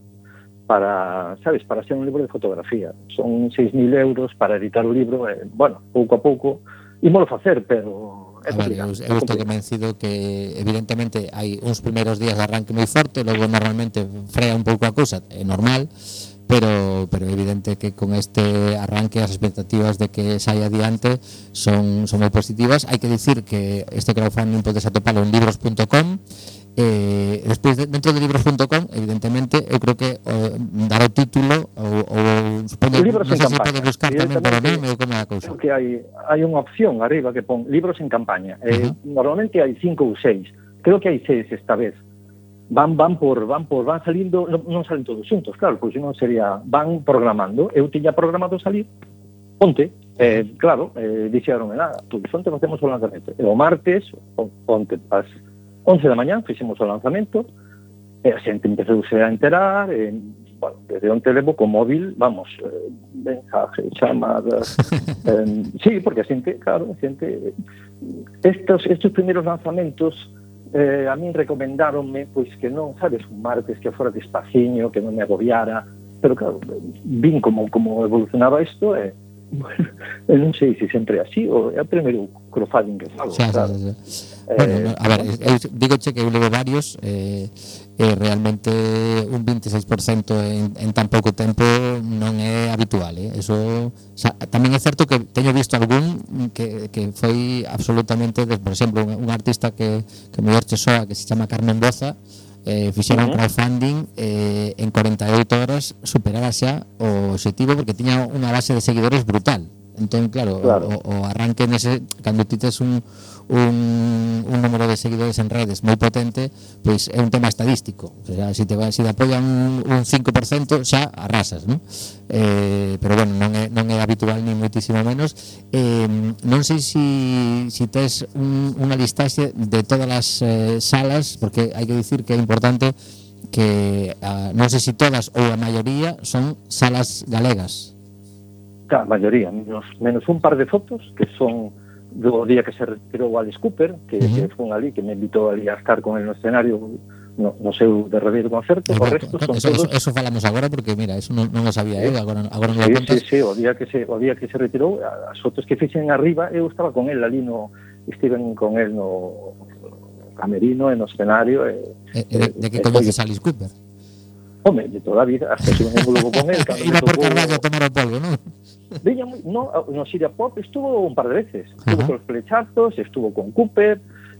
para, sabes, para ser un libro de fotografía. Son 6.000 euros para editar o libro, eh, bueno, pouco a pouco, ímolo facer, pero é complicado. Ver, eu, eu estou convencido que evidentemente hai uns primeiros días de arranque moi forte, logo normalmente frea un pouco a cousa, é eh, normal, pero pero evidente que con este arranque as expectativas de que saia adiante son son moi positivas. Hai que dicir que este crowdfunding podes atopalo en libros.com Eh, despois de, dentro de libros.com evidentemente eu creo que eh, dar o título ou, ou supoño, libros non sei se pode buscar tamén por o nome ou como é a cousa que hai, hai unha opción arriba que pon libros en campaña. Eh, uh -huh. normalmente hai cinco ou seis. Creo que hai seis esta vez. Van van por van por van salindo non, non salen todos xuntos claro pois non sería van programando. Eu tiña programado salir ponte eh, claro eh, dixeron ah, nada pois onte facemos o lanzamento e o martes ponte pas 11 da mañán fixemos o lanzamento, e a xente empezouse a enterar, e, bueno, desde onte levo co móvil, vamos, eh, mensajes, chamadas... eh, sí, porque a xente, claro, a xente... Estos, estos primeiros lanzamentos eh, a min recomendáronme pois que non, sabes, un martes que fora despaciño, que non me agobiara, pero claro, vin como como evolucionaba isto e eh, bueno, non sei se sempre así ou é o primeiro crowdfunding que fago, claro. Eh, bueno, a ver, eu digo che que eu levo varios eh, e realmente un 26% en, en tan pouco tempo non é habitual, eh? Eso xa, tamén é certo que teño visto algún que, que foi absolutamente, de, por exemplo, un, un artista que que mellor che soa que se chama Carmen Boza, eh, fixeron uh -huh. crowdfunding eh, en 48 horas superara xa o objetivo porque tiña unha base de seguidores brutal entón claro, claro. O, o arranque nese, cando ti tes un, un, un número de seguidores en redes moi potente, pois é un tema estadístico. O sea, se te, se te apoian un, un 5%, xa arrasas, non? Eh, pero bueno, non é, non é habitual ni moitísimo menos. Eh, non sei se si, si tes un, unha listaxe de todas as eh, salas, porque hai que dicir que é importante que a, non sei se si todas ou a maioría son salas galegas. A maioría, menos, menos un par de fotos que son do día que se retirou Alice Cooper, que, uh -huh. que fun ali, que me invitou ali a estar con el no escenario no, no seu derredeiro concerto, o, o resto son eso, todos... Eso, falamos agora porque, mira, eso non, non o sabía eu, eh? agora, agora non sí, sí, sí, o día que se, o día que se retirou, as fotos que fixen arriba, eu estaba con el ali no... Estiven con el no camerino, e no escenario... E, eh, eh, e de, de que coñeces Alice Cooper? Home, de toda a vida, hasta se un globo con él. Cando Iba por Carballo a tomar o polvo, non? Veña moi, no, no Siria Pop estuvo un par de veces. Estuvo con -huh. con Flechazos, estuvo con Cooper,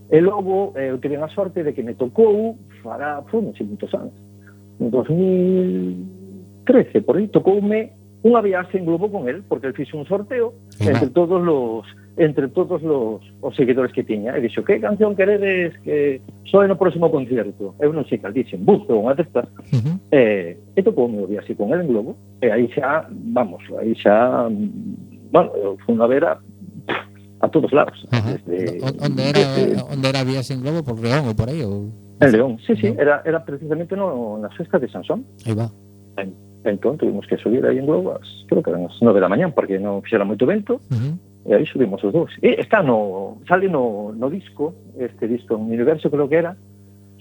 e logo eh, eu tive a sorte de que me tocou fará, foi non sei moitos anos, en 2013, por aí, tocoume unha viaxe en globo con él, porque el fixo un sorteo uh entre todos los entre todos los os seguidores que tiña. E dixo, que canción queredes que soe no próximo concierto? Eu non sei cal dixen, Buzo, unha destas. Uh -huh. E, e tocou un día así con el en Globo. E aí xa, vamos, aí xa... Bueno, foi unha vera a todos lados. Uh -huh. Desde, onde, era, desde... onde era vías en Globo? Por León ou por aí? Ou... En León, sí, sí, era, era precisamente no, na festa de Sansón. Aí va. En, entón, tuvimos que subir aí en Globo, as, creo que eran as nove da mañán, porque non fixera moito vento, uh -huh E aí subimos os dous. E está no, sale no, no disco, este disco, en universo creo que era,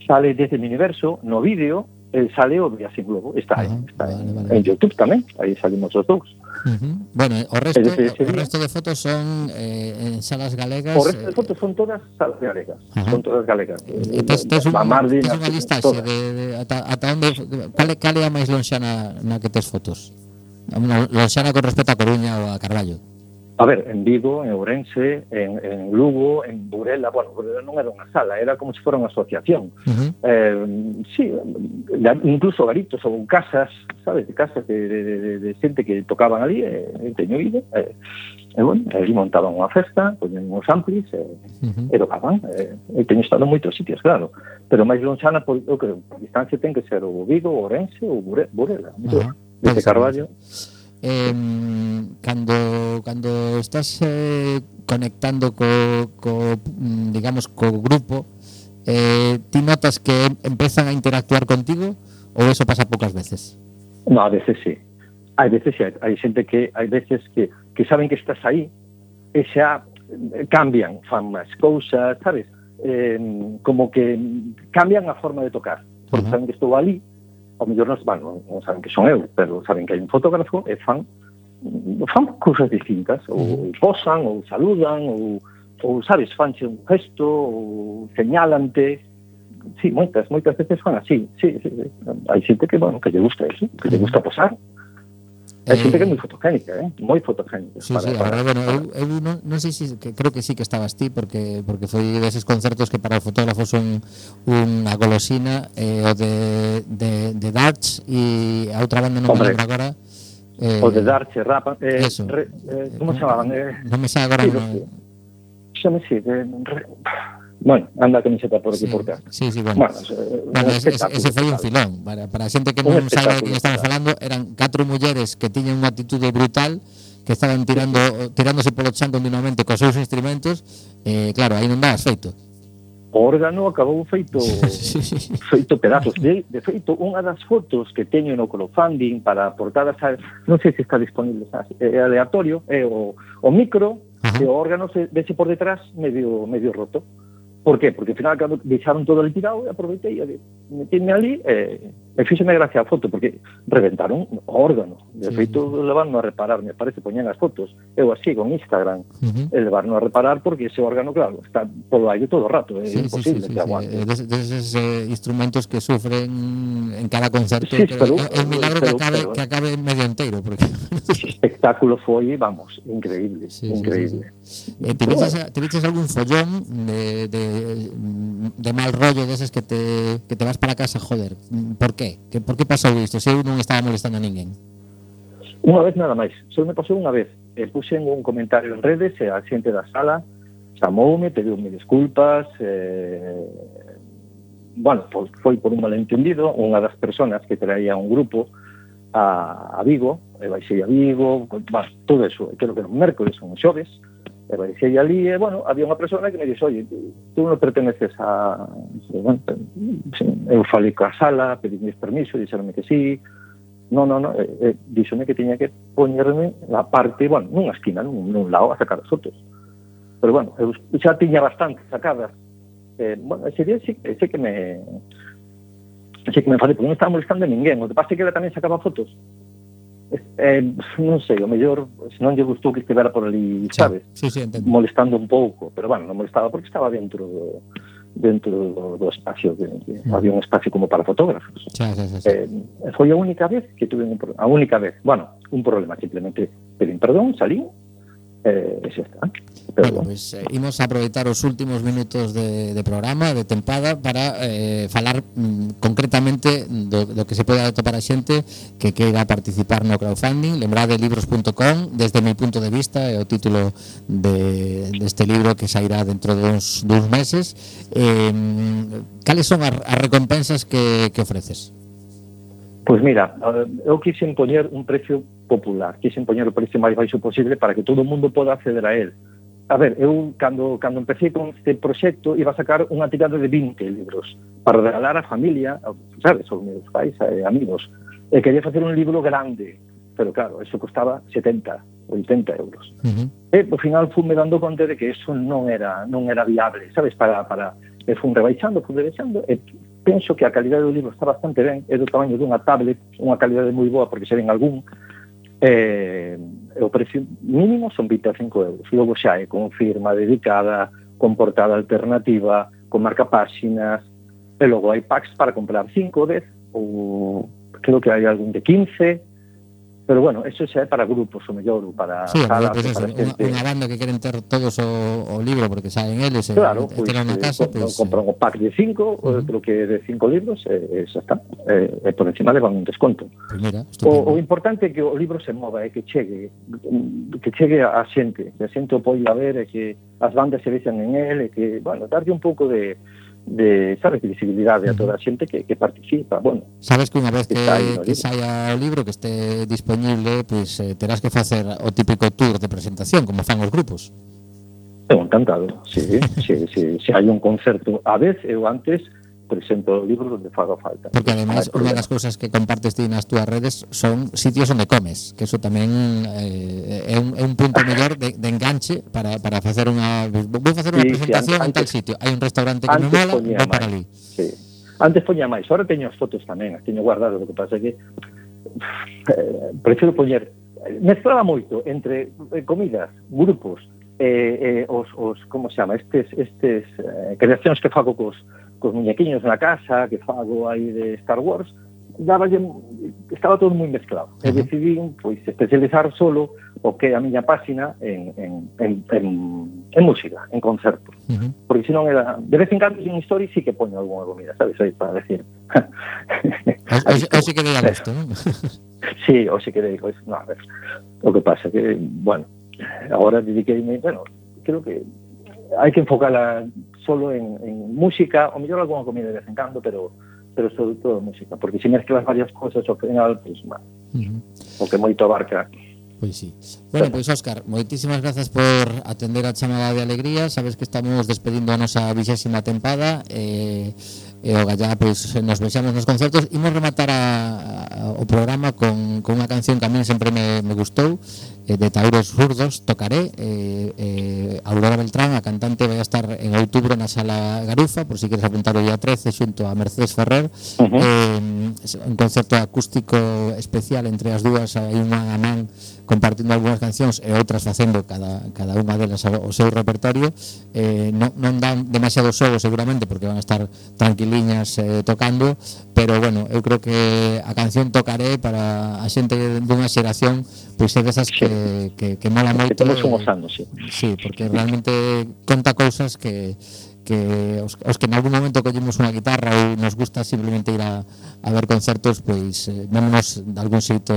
sale desde mi universo, no vídeo, eh, sale o Día Sin Globo, está, ah, ahí, está vale, vale. en Youtube tamén, aí salimos os dous. Uh -huh. Bueno, o resto, decir, o resto de fotos son eh, en salas galegas. O resto de fotos son todas salas galegas, Ajá. son todas galegas. E tes, tes, un, Mardi, tes unha listaxe todas. de, de, ata, ata onde, cal, cal é a máis lonxana na que tes fotos? Lonxana con respecto a Coruña ou a Carballo? A ver, en Vigo, en Ourense, en, en Lugo, en Burela, bueno, Burela non era unha sala, era como se fora unha asociación. Uh -huh. eh, sí, incluso garitos ou casas, sabes, de casas de, de, de, de xente que tocaban ali, eh, teño ido, eh, e, eh, bueno, ali montaban unha festa, poñen uns amplis, e, eh, uh -huh. e tocaban, eh, e teño estado en moitos sitios, claro, pero máis lonxana, por, eu creo, distancia ten que ser o Vigo, o Ourense ou Burela, uh -huh. desde Carballo eh, cando cando estás eh, conectando co, co mm, digamos co grupo eh, ti notas que empezan a interactuar contigo ou eso pasa poucas veces? No, a veces sí. Hai veces sí, hai xente que hai veces que, que saben que estás aí e xa eh, cambian, fan máis cousas, sabes? Eh, como que cambian a forma de tocar, porque uh -huh. saben que estou ali o mellor non, bueno, non saben que son eu, pero saben que hai un fotógrafo e fan fan cousas distintas, ou posan, ou saludan, ou, ou sabes, fanche un gesto, ou señalante, sí, moitas, moitas veces fan así, sí, sí, sí. hai xente que, bueno, que lle gusta eso, que lle gusta posar, Hay eh, xente que é moi fotogénica, ¿eh? Muy fotogénica. Sí, para, sí, para, ahora, bueno, eu, eu non, non sei si, que creo que sí que estabas ti, porque porque foi deses concertos que para o fotógrafo son unha golosina, eh, o de, de, de Darts, e a outra banda non Hombre. me lembro agora, Eh, o de Darche, eh, Rapa... Eh, eso. Re, eh, como se chamaban? Eh, non me sabe agora... Sí, no... Xame, sí, de, re, Bueno, anda a camiseta por aquí sí, por cá. Sí, sí, bueno. bueno, bueno es, ese, ese foi un filón. Para, para a xente que non sabe de que estamos falando, eran catro mulleres que tiñan unha actitude brutal, que estaban tirando tirándose polo chan continuamente cos seus instrumentos, eh, claro, aí non dabas feito. O órgano acabou feito sí, sí. feito pedazos. De, de feito, unha das fotos que teño no crowdfunding para portadas, a, non sei se está disponible, é aleatorio, é o, o micro, Ajá. e o órgano se, vese por detrás medio medio roto. Por qué? Porque ao final cando deixaron todo ali tirado, aproveitei e metíme ali e, eh, e fíxeme gracia a foto, porque reventaron o órgano. De sí. feito, levaron a reparar, me parece, poñan as fotos. Eu así, con Instagram, uh -huh. e a reparar, porque ese órgano, claro, está polo aire todo o rato, eh, é sí, imposible sí, sí, que aguante. Sí, sí. Deses eh, instrumentos que sufren en cada concerto, sí, pero, pero é un milagro pero, eh. que, acabe, pero, que acabe medio entero. Porque... Ese espectáculo foi, vamos, increíble, sí, increíble. Sí, sí, sí. Eh, te, viches, te viches algún follón de, de de mal rollo deses que te, que te vas para casa, joder, por qué? Que, por que pasou isto? Se eu non estaba molestando a ninguén. Unha vez nada máis, só me pasou unha vez. E puxen un comentario en redes e a xente da sala chamoume, pediume desculpas, eh, bueno, pois foi por un malentendido, unha das personas que traía un grupo a, a Vigo, e baixei a Vigo, con, bueno, todo eso, creo que era un mércoles ou un xoves, E baixei ali e, bueno, había unha persona que me dixo, oye, tú non perteneces a... Bueno, eu falei coa sala, pedinles permiso, dixeronme que sí, non, non, non, eh, eh, dixome que tiña que poñerme na parte, bueno, nunha esquina, nun, nun lado, a sacar as fotos. Pero, bueno, eu xa tiña bastante sacadas. Eh, bueno, ese día sí, ese que me... Ese que me falei, porque non estaba molestando a ninguén. O que pasa é que ela tamén sacaba fotos Eh, eh, non sei, o mellor se non lle gustou que estivera por ali, sabes? Sí, sí, molestando un pouco, pero bueno, non molestaba porque estaba dentro do dentro do, do espacio que, que mm. había un espacio como para fotógrafos. Xa, xa, xa, xa. Eh, foi a única vez que tuve un a única vez, bueno, un problema simplemente pedín perdón, salí eh, xa está. Pero, bueno, pues, eh, imos aproveitar os últimos minutos de, de programa, de tempada, para eh, falar mm, concretamente do, do que se pode atopar a xente que queira participar no crowdfunding. Lembrade libros.com, desde mi punto de vista, é o título de, deste libro que sairá dentro de uns, duns meses. Eh, cales son as, as recompensas que, que ofreces? Pois pues mira, eh, eu quixen poñer un precio popular. Quixen poñer o precio máis baixo posible para que todo o mundo poda acceder a él. A ver, eu cando, cando empecé con este proxecto iba a sacar unha tirada de 20 libros para regalar á familia, sabes, aos meus pais e amigos. E quería facer un libro grande, pero claro, eso costaba 70, 80 euros. Uh -huh. E ao final fui me dando conta de que eso non era non era viable, sabes, para para e fun rebaixando, fun rebaixando e penso que a calidade do libro está bastante ben, é do tamaño dunha tablet, unha calidade moi boa porque se ven algún eh, o precio mínimo son 25 euros. Logo xa é con firma dedicada, con portada alternativa, con marca páxinas, e logo hai packs para comprar 5, 10, ou creo que hai algún de 15, Pero bueno, eso xa é para grupos, o mellor, para sí, salas, pues para eso, gente... Unha banda que queren ter todos o, o libro porque saben eles, eh, claro, e, pues, e na eh, casa, com, pues, compran o pack de cinco, uh -huh. outro que de cinco libros, eh, e, e xa está. E, e por encima levan un desconto. Pues mira, o, o importante é que o libro se mova, é que chegue, que chegue a xente, que a xente o poida ver, e que as bandas se vexan en él, e que, bueno, darlle un pouco de de, sabes, de visibilidade a toda a xente que, que participa. Bueno, sabes que unha vez que, aí que, que saia o libro, que este disponible, pois eh, terás que facer o típico tour de presentación, como fan os grupos. Eu encantado, sí, sí, sí, se hai un concerto. A vez, eu antes, 300 libros onde faga falta. Porque ademais unha das cousas que compartes ti nas túas redes son sitios onde comes, que eso tamén eh, é, un, é un punto mellor de, de enganche para, para facer unha... Vou facer unha sí, presentación sí, antes, en tal sitio. Hai un restaurante que me mola, vou para ali. Sí. Antes poñía máis, ahora teño as fotos tamén, as teño guardadas, o que pasa é que eh, prefiro poñer mezclaba moito entre eh, comidas, grupos, eh, eh, os, os como se chama, estes, estes eh, creacións que fago cos, cos muñequiños na casa que fago aí de Star Wars, daballe, estaba todo moi mezclado. Uh -huh. E pois, especializar solo o que é a miña páxina en, en, en, en, en música, en concertos. Uh -huh. Porque senón era... De vez en cando, sin historia, sí que poño algunha comida, sabes? Aí para decir... Así que dei a gusto, non? sí, o sí que digo pues, pois, no, a ver, o que pasa que, bueno, agora dediqueime, bueno, creo que hai que enfocala solo en, en música, o mellor alguna comida de vez en cando, pero pero sobre todo música, porque se mezclas varias cosas ao final, pues, uh -huh. o que moito abarca. Pois sí. Bueno, pois pues, Óscar, moitísimas grazas por atender a chamada de alegría. Sabes que estamos despedindo a nosa vixésima tempada. Eh, e o Gallá pois, nos vexamos nos concertos. Imos rematar a, a, o programa con, con unha canción que a min sempre me, me gustou eh, de Tauros Hurdos Tocaré. Eh, eh, Aurora Beltrán, a cantante vai a estar en outubro na Sala Garufa por si queres apuntar o día 13 xunto a Mercedes Ferrer. Uh -huh. eh, un concerto acústico especial entre as dúas hai unha man compartindo algunhas cancións e outras facendo cada, cada unha delas o seu repertorio. Eh, non, non dan demasiado xogo seguramente porque van a estar tranquilos liñas eh, tocando pero bueno, eu creo que a canción tocaré para a xente dunha xeración pois é desas que, que, que mola moito que temos unhos anos, sí. sí, porque realmente conta cousas que que os, os que en algún momento collemos unha guitarra ou nos gusta simplemente ir a, a ver concertos, pois eh, vémonos de algún xeito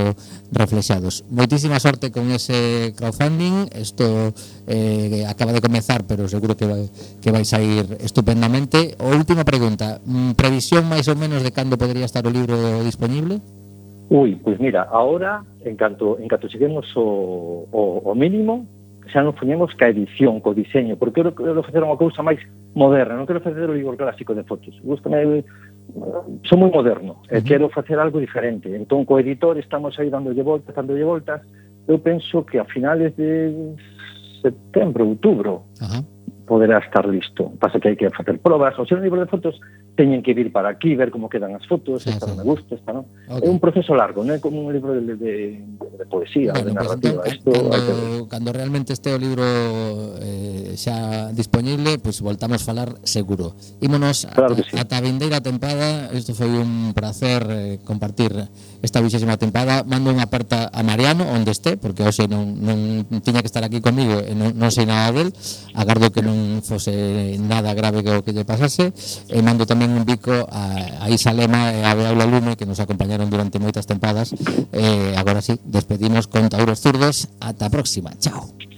reflexados. Moitísima sorte con ese crowdfunding, isto eh, acaba de comezar, pero seguro que, vai, que vais a ir estupendamente. O última pregunta, mm, previsión máis ou menos de cando podría estar o libro disponible? Ui, pois mira, ahora, en canto, en canto cheguemos o, o, o mínimo, xa nos poñemos ca edición, co diseño, porque eu quero facer unha cousa máis moderna, non quero facer o libro clásico de fotos. Gústame eh, son moi moderno, e uh -huh. quero facer algo diferente. Entón co editor estamos aí dándolle voltas, dándolle voltas. Eu penso que a finales de setembro, outubro, uh -huh poderá estar listo. Pasa que hai que facer probas, o un libro de fotos teñen que vir para aquí, ver como quedan as fotos, sí, esta sí. me gusta, esta non. Okay. É un proceso largo, non é como un libro de, de, de poesía, bueno, de narrativa. Pues, entón, Esto cando, que... cando realmente este o libro eh, xa disponible, pois pues, voltamos a falar seguro. Ímonos claro ata, sí. ata a vindeira tempada, isto foi un placer eh, compartir esta vixésima tempada. Mando unha aperta a Mariano, onde este, porque hoxe non, non tiña que estar aquí comigo e non, non sei nada del. Agardo que non fose nada grave que o que lle pasase. E mando tamén un bico a, a Isa Lema e a Beaula Lume, que nos acompañaron durante moitas tempadas. E agora sí, despedimos con Tauros Zurdos. Ata a próxima. Chao.